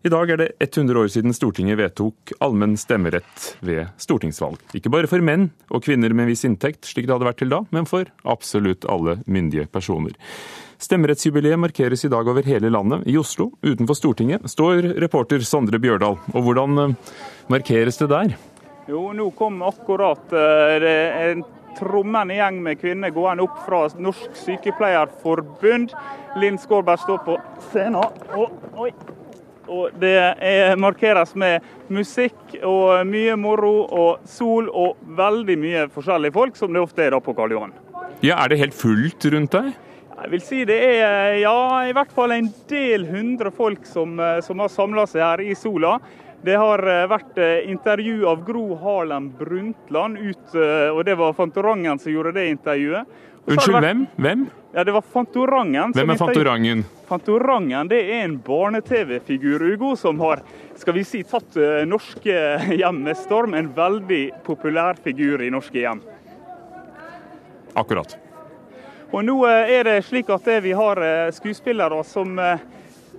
I dag er det 100 år siden Stortinget vedtok allmenn stemmerett ved stortingsvalg. Ikke bare for menn og kvinner med en viss inntekt, slik det hadde vært til da, men for absolutt alle myndige personer. Stemmerettsjubileet markeres i dag over hele landet. I Oslo, utenfor Stortinget, står reporter Sondre Bjørdal. Og hvordan eh, markeres det der? Jo, nå kom akkurat eh, en trommende gjeng med kvinner gående opp fra Norsk Sykepleierforbund. Linn Skårberg står på scenen. Og, oi, og det er, markeres med musikk og mye moro og sol og veldig mye forskjellige folk, som det ofte er da på Karl Johan. Ja, Er det helt fullt rundt deg? Jeg vil si det er ja, i hvert fall en del hundre folk som, som har samla seg her i sola. Det har eh, vært eh, intervju av Gro Harlem Brundtland, ut, eh, og det var Fantorangen som gjorde det intervjuet. Unnskyld, vært, hvem? Hvem? Ja, Det var Fantorangen. Hvem er Fantorangen? Fantorangen det er en barne-TV-figur Ugo, som har skal vi si, tatt norske hjem med storm. En veldig populær figur i norske hjem. Akkurat. Og nå er det slik at vi har skuespillere som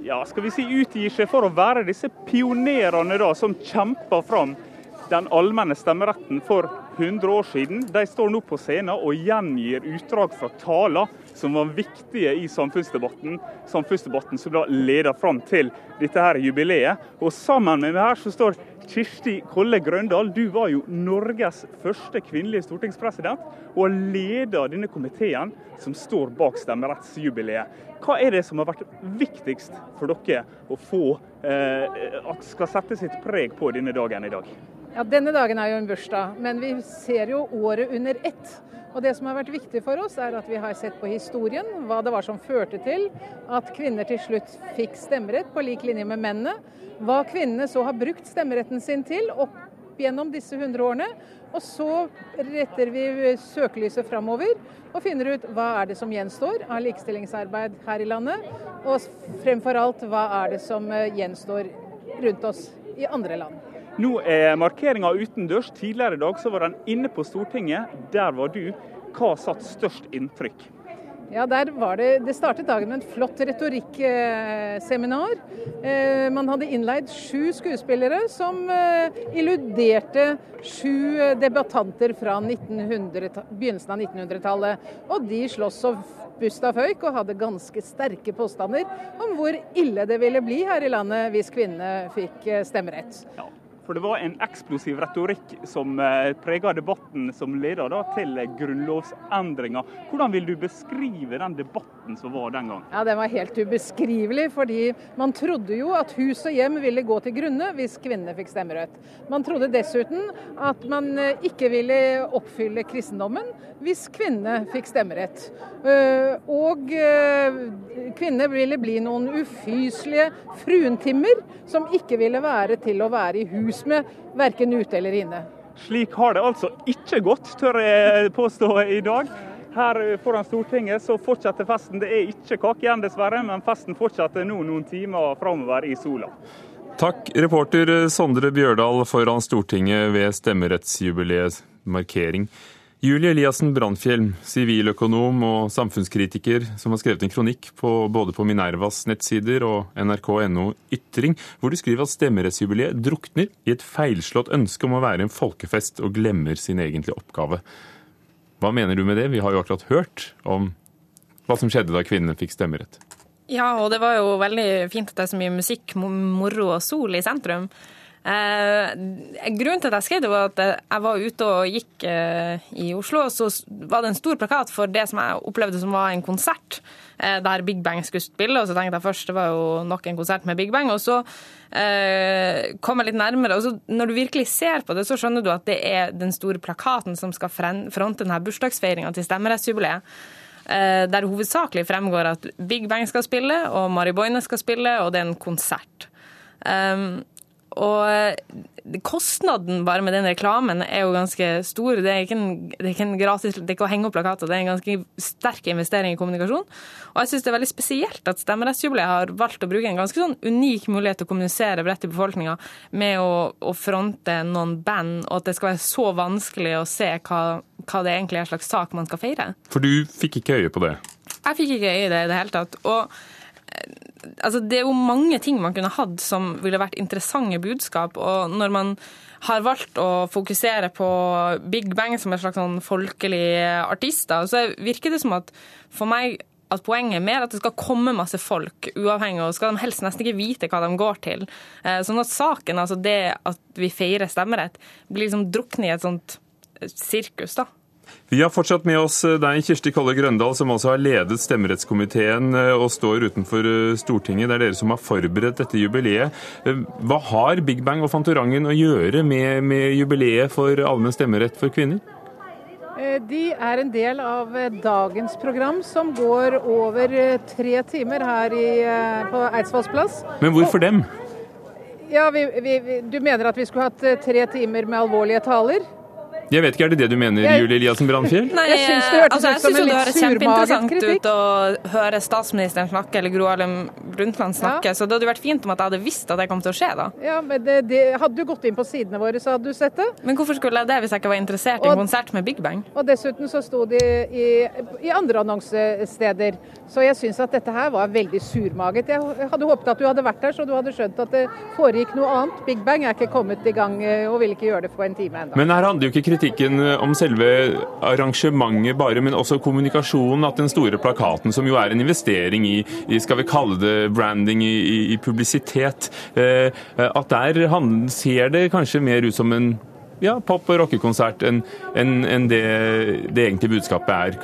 ja, skal vi si, utgir seg for å være disse pionerene da, som kjemper fram den allmenne stemmeretten for 100 år siden. De står nå på scenen og gjengir utdrag fra taler som var viktige i samfunnsdebatten. Samfunnsdebatten som da leder fram til dette her jubileet. Og sammen med meg her så står Kirsti Kolle Grøndal, du var jo Norges første kvinnelige stortingspresident, og leder denne komiteen som står bak stemmerettsjubileet. Hva er det som har vært viktigst for dere å få eh, at skal sette sitt preg på denne dagen i dag? Ja, Denne dagen er jo en bursdag, men vi ser jo året under ett. Og Det som har vært viktig for oss, er at vi har sett på historien, hva det var som førte til at kvinner til slutt fikk stemmerett på lik linje med mennene. Hva kvinnene så har brukt stemmeretten sin til opp gjennom disse 100 årene. Og så retter vi søkelyset framover og finner ut hva er det som gjenstår av likestillingsarbeid her i landet. Og fremfor alt hva er det som eh, gjenstår rundt oss i andre land. Nå er markeringa utendørs. Tidligere i dag så var den inne på Stortinget. Der var du. Hva satt størst inntrykk? Ja, der var Det det startet dagen med et flott retorikkseminar. Eh, man hadde innleid sju skuespillere som eh, illuderte sju debattanter fra 1900, begynnelsen av 1900-tallet. Og de sloss og busta føyk og hadde ganske sterke påstander om hvor ille det ville bli her i landet hvis kvinnene fikk eh, stemmerett. Ja. For det var en eksplosiv retorikk som eh, prega debatten som leda til grunnlovsendringer. Hvordan vil du beskrive den debatten som var den gang? Ja, Den var helt ubeskrivelig, fordi man trodde jo at hus og hjem ville gå til grunne hvis kvinnene fikk stemmerett. Man trodde dessuten at man eh, ikke ville oppfylle kristendommen hvis kvinnene fikk stemmerett. Eh, og kvinner ville bli noen ufyselige fruentimmer som ikke ville være til å være i hus hus med, verken ute eller inne. Slik har det altså ikke gått, tør jeg påstå i dag. Her foran Stortinget så fortsetter festen. Det er ikke kake igjen, dessverre, men festen fortsetter nå noen timer framover i sola. Takk, reporter Sondre Bjørdal foran Stortinget ved stemmerettsjubileets markering. Julie Eliassen Brandfjell, siviløkonom og samfunnskritiker, som har skrevet en kronikk på, både på Minervas nettsider og nrk.no Ytring, hvor du skriver at stemmerettsjubileet drukner i et feilslått ønske om å være en folkefest og glemmer sin egentlige oppgave. Hva mener du med det? Vi har jo akkurat hørt om hva som skjedde da kvinnene fikk stemmerett. Ja, og det var jo veldig fint at det er så mye musikk, moro og sol i sentrum. Eh, grunnen til at jeg skrev det, var at jeg var ute og gikk eh, i Oslo, og så var det en stor plakat for det som jeg opplevde som var en konsert, eh, der Big Bang skulle spille. Og så tenkte jeg først det var jo nok en konsert med Big Bang. Og så eh, kom jeg litt nærmere, og så når du virkelig ser på det, så skjønner du at det er den store plakaten som skal fronte denne bursdagsfeiringa til stemmerettsjubileet eh, der hovedsakelig fremgår at Big Bang skal spille, og Mari Boine skal spille, og det er en konsert. Um, og kostnaden bare med den reklamen er jo ganske stor. Det er ikke, en, det er ikke gratis, det er ikke å henge opp plakater, det er en ganske sterk investering i kommunikasjon. Og jeg syns det er veldig spesielt at Stemmerettsjubileet har valgt å bruke en ganske sånn unik mulighet til å kommunisere bredt i befolkninga med å, å, fronte noen band, og at det skal være så vanskelig å se hva, hva det egentlig er slags sak man skal feire. For du fikk ikke øye på det? Jeg fikk ikke øye i det i det hele tatt. Og altså Det er jo mange ting man kunne hatt som ville vært interessante budskap. og når man har valgt å fokusere på Big Bang som en slags sånn folkelig da så virker det som at for meg at poenget er mer at det skal komme masse folk, uavhengig, og skal de helst nesten ikke vite hva de går til. Eh, sånn at saken, altså det at vi feirer stemmerett, blir liksom druknet i et sånt sirkus, da. Vi har fortsatt med oss eh, deg, Kirsti Kolle Grøndal, som altså har ledet stemmerettskomiteen eh, og står utenfor eh, Stortinget. Det er dere som har forberedt dette jubileet. Hva har Big Bang og Fantorangen å gjøre med, med jubileet for allmenn stemmerett for kvinner? De er en del av dagens program, som går over tre timer her i, på Eidsvolls plass. Men hvorfor dem? Ja, vi, vi, Du mener at vi skulle hatt tre timer med alvorlige taler? Jeg vet ikke, Er det det du mener, jeg... Julie Eliassen Brandfjell? Nei, jeg syns det hørtes altså, ut som en litt surmaget kritikk. ut å høre statsministeren snakke eller Gro Harlem Brundtland snakke, ja. så det hadde vært fint om at jeg hadde visst at det kom til å skje, da. Ja, men det, det, Hadde du gått inn på sidene våre, så hadde du sett det. Men hvorfor skulle jeg det hvis jeg ikke var interessert i en konsert med Big Bang? Og dessuten så sto de i, i andre annonsesteder. Så jeg syns at dette her var veldig surmaget. Jeg hadde håpet at du hadde vært der, så du hadde skjønt at det foregikk noe annet. Big Bang er ikke kommet i gang eh, og vil ikke gjøre det på en time ennå. Men her handler jo ikke kritikken om selve arrangementet bare, men også kommunikasjonen. At den store plakaten, som jo er en investering i, i skal vi kalle det branding, i, i publisitet, eh, at der han ser det kanskje mer ut som en ja, pop- og rockekonsert enn en, en det det egentlige budskapet er.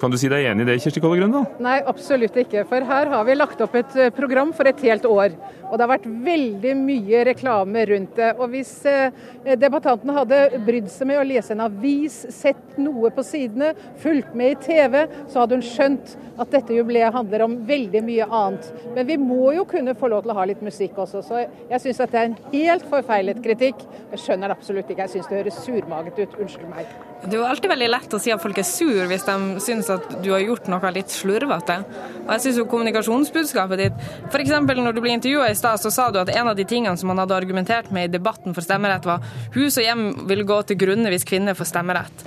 Kan du si deg enig i det, Kirsti Kolle Grøndal? Nei, absolutt ikke. For her har vi lagt opp et eh, program for et helt år. Og det har vært veldig mye reklame rundt det. Og hvis eh, debattanten hadde brydd seg med å lese en avis, sett noe på sidene, fulgt med i TV, så hadde hun skjønt at dette jubileet handler om veldig mye annet. Men vi må jo kunne få lov til å ha litt musikk også, så jeg syns det er en helt forfeilet kritikk. Jeg skjønner det absolutt ikke, jeg syns det høres surmaget ut. Unnskyld meg. Det er jo alltid veldig lett å si at folk er sur hvis de syns at du har gjort noe litt slurvete. Og jeg syns jo kommunikasjonsbudskapet ditt F.eks. når du blir intervjua i stad, så sa du at en av de tingene som man hadde argumentert med i debatten for stemmerett, var hus og hjem vil gå til grunne hvis kvinner får stemmerett.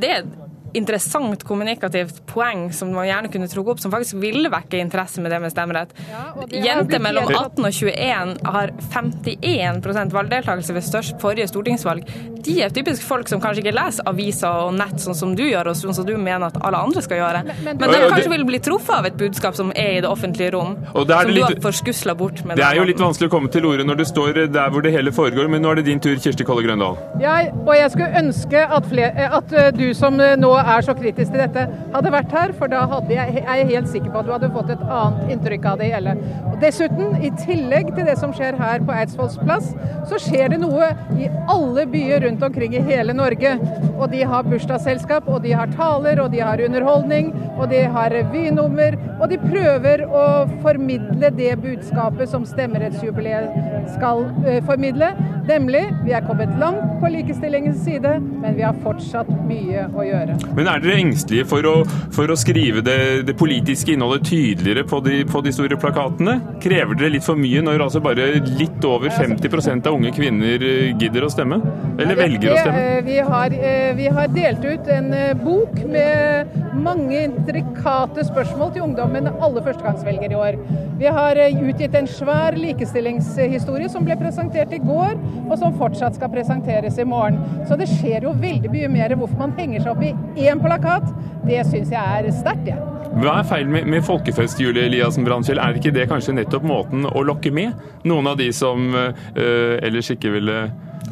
Det er et interessant kommunikativt poeng som man gjerne kunne trukket opp, som faktisk ville vekke interesse med det med stemmerett. Ja, Jenter mellom 18 og 21 har 51 valgdeltakelse ved størst forrige stortingsvalg. De er typisk folk som kanskje ikke leser aviser og nett sånn som du gjør, og sånn som du mener at alle andre skal gjøre. Men, men de kanskje vil bli truffet av et budskap som er i det offentlige rom, som litt, du har forskusla bort. med Det er jo litt vanskelig å komme til orde når du står der hvor det hele foregår, men nå er det din tur, Kirsti Kolle Grøndal. Ja, og jeg skulle ønske at, flere, at du som nå er så kritisk til dette, hadde vært her. For da hadde jeg, er jeg helt sikker på at du hadde fått et annet inntrykk av det hele. Og Dessuten, i tillegg til det som skjer her på Eidsvolls plass, så skjer det noe i alle byer rundt omkring i hele Norge. Og de har bursdagsselskap, og de har taler, og de har underholdning, og de har revynummer. Og de prøver å formidle det budskapet som stemmerettsjubileet skal uh, formidle. Nemlig, vi er kommet langt på likestillingens side, men vi har fortsatt mye å gjøre. Men er dere engstelige for å, for å skrive det, det, politiske innholdet tydeligere på de, på de, store plakatene? Krever dere litt for mye når altså bare litt over 50% av unge kvinner eh, gidder å stemme? Eller velger å stemme? Eh, vi har, eh, vi har delt ut en bok med mange intrikate spørsmål til ungdommen, alle førstegangsvelgere i år. Vi har utgitt en svær likestillingshistorie som ble presentert i går, og som fortsatt skal presenteres i morgen. Så det skjer jo veldig mye mer hvorfor man henger seg opp i én plakat. Det syns jeg er sterkt, jeg. Ja. Hva er feil med, med folkefest, Julie Eliassen Brandkjell? Er ikke det kanskje nettopp måten å lokke med noen av de som øh, ellers ikke ville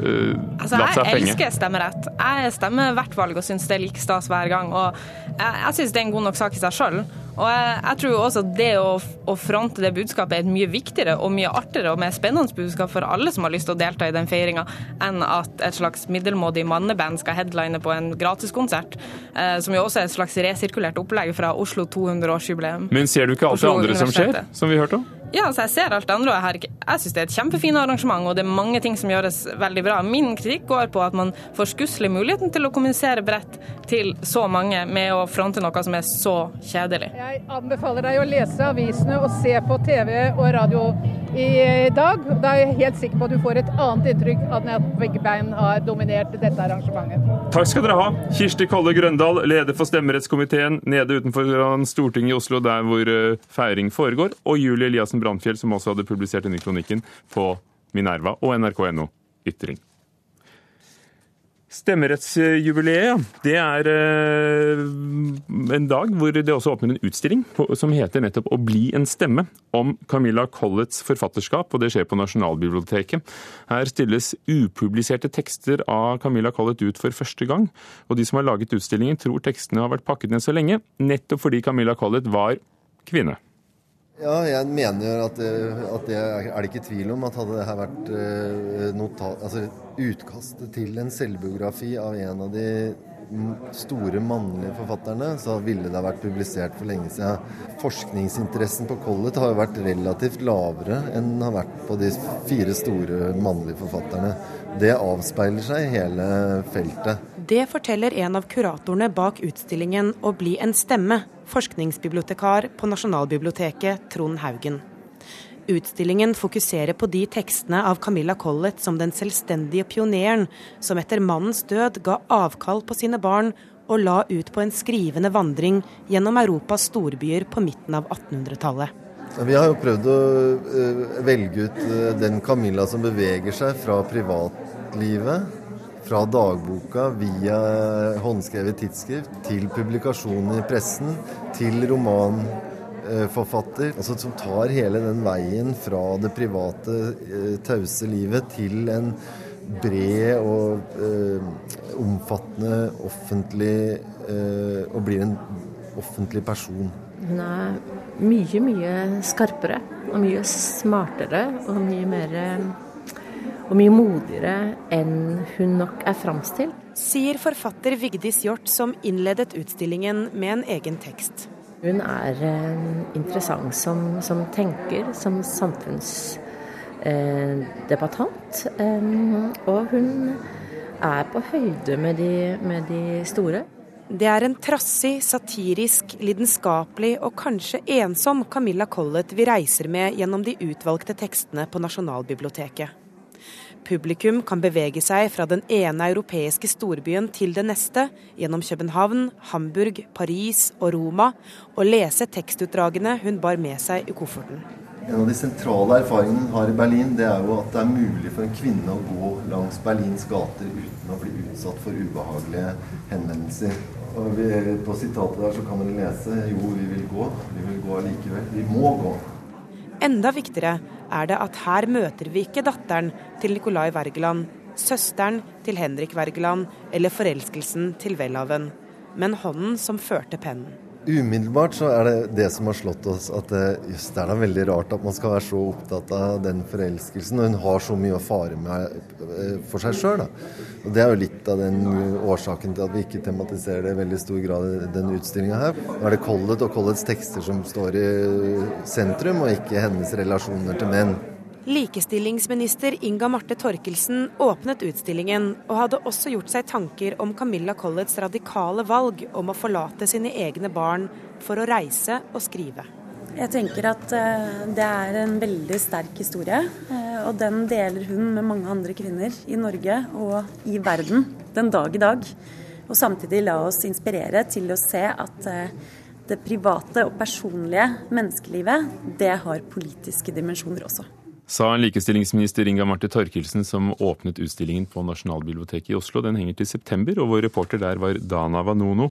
uh, altså, latt seg fenge? Jeg elsker stemmerett. Jeg stemmer hvert valg og syns det er like stas hver gang. Og jeg, jeg syns det er en god nok sak i seg sjøl. Og jeg, jeg, tror også at det å, å, fronte det budskapet er et mye viktigere og mye artigere og mer spennende budskap for alle som har lyst til å delta i den feiringa, enn at et slags middelmådig manneband skal headline på en gratiskonsert, eh, som jo også er et slags resirkulert opplegg fra Oslo 200-årsjubileum. Men ser du ikke alt det andre som skjer, som vi hørte om? Ja, altså jeg ser alt det andre. Jeg, jeg syns det er et kjempefint arrangement, og det er mange ting som gjøres veldig bra. Min kritikk går på at man forskusler muligheten til å kommunisere bredt til så mange med å fronte noe som er så kjedelig. Jeg anbefaler deg å lese avisene og se på TV og radio i dag. Da er jeg helt sikker på at du får et annet inntrykk av at begge bein har dominert dette arrangementet. Takk skal dere ha. Kirsti Kolle Grøndal, leder for stemmerettskomiteen nede utenfor Stortinget i Oslo, der hvor eh, feiring foregår, og Julie Eliassen Brandfjell, som også hadde publisert denne kronikken på Minerva og nrk.no Ytring. Stemmerettsjubileet det er eh, en dag hvor det også åpner en utstilling som heter nettopp 'Å bli en stemme', om Camilla Colletts forfatterskap, og det skjer på Nasjonalbiblioteket. Her stilles upubliserte tekster av Camilla Collett ut for første gang, og de som har laget utstillingen tror tekstene har vært pakket ned så lenge, nettopp fordi Camilla Collett var kvinne. Ja, jeg mener at det, at det er det ikke tvil om at hadde det her vært uh, notat, altså utkastet til en selvbiografi av en av de store mannlige forfatterne, så ville det ha vært publisert for lenge siden. Forskningsinteressen på Collett har jo vært relativt lavere enn den har vært på de fire store mannlige forfatterne. Det avspeiler seg i hele feltet. Det forteller en av kuratorene bak utstillingen 'Å bli en stemme', forskningsbibliotekar på Nasjonalbiblioteket, Trond Haugen. Utstillingen fokuserer på de tekstene av Camilla Collett som den selvstendige pioneren som etter mannens død ga avkall på sine barn og la ut på en skrivende vandring gjennom Europas storbyer på midten av 1800-tallet. Vi har jo prøvd å uh, velge ut uh, den Camilla som beveger seg fra privatlivet, fra dagboka via håndskrevet tidsskrift til publikasjoner i pressen, til roman Eh, forfatter, altså som tar hele den veien fra det private, eh, tause livet til en bred og eh, omfattende offentlig eh, Og blir en offentlig person. Hun er mye, mye skarpere og mye smartere og mye mer og mye modigere enn hun nok er framstilt. Sier forfatter Vigdis Hjort, som innledet utstillingen med en egen tekst. Hun er eh, interessant som, som tenker, som samfunnsdebattant. Eh, og hun er på høyde med de, med de store. Det er en trassig, satirisk, lidenskapelig og kanskje ensom Camilla Collett vi reiser med gjennom de utvalgte tekstene på Nasjonalbiblioteket. Publikum kan bevege seg fra den ene europeiske storbyen til den neste, gjennom København, Hamburg, Paris og Roma, og lese tekstutdragene hun bar med seg i kofferten. En av de sentrale erfaringene hun har i Berlin, det er jo at det er mulig for en kvinne å gå langs Berlins gater uten å bli utsatt for ubehagelige henvendelser. Og vi, på sitatet der så kan dere lese jo, vi vil gå. Vi vil gå allikevel. Vi må gå. Enda viktigere er det at her møter vi ikke datteren til Nicolai Wergeland, søsteren til Henrik Wergeland eller forelskelsen til Welhaven, men hånden som førte pennen. Umiddelbart så er det det som har slått oss, at just, det er da veldig rart at man skal være så opptatt av den forelskelsen. Og hun har så mye å fare med eh, for seg sjøl. Det er jo litt av den årsaken til at vi ikke tematiserer det i veldig stor grad i denne utstillinga her. Nå er det Collett og Collets tekster som står i sentrum, og ikke hennes relasjoner til menn. Likestillingsminister Inga Marte Torkelsen åpnet utstillingen, og hadde også gjort seg tanker om Camilla Collets radikale valg om å forlate sine egne barn for å reise og skrive. Jeg tenker at eh, det er en veldig sterk historie, eh, og den deler hun med mange andre kvinner i Norge og i verden den dag i dag. Og samtidig la oss inspirere til å se at eh, det private og personlige menneskelivet, det har politiske dimensjoner også sa likestillingsminister Inga Marte Torkelsen som åpnet utstillingen på Nasjonalbiblioteket i Oslo. Den henger til september, og vår reporter der var Dana Vanono.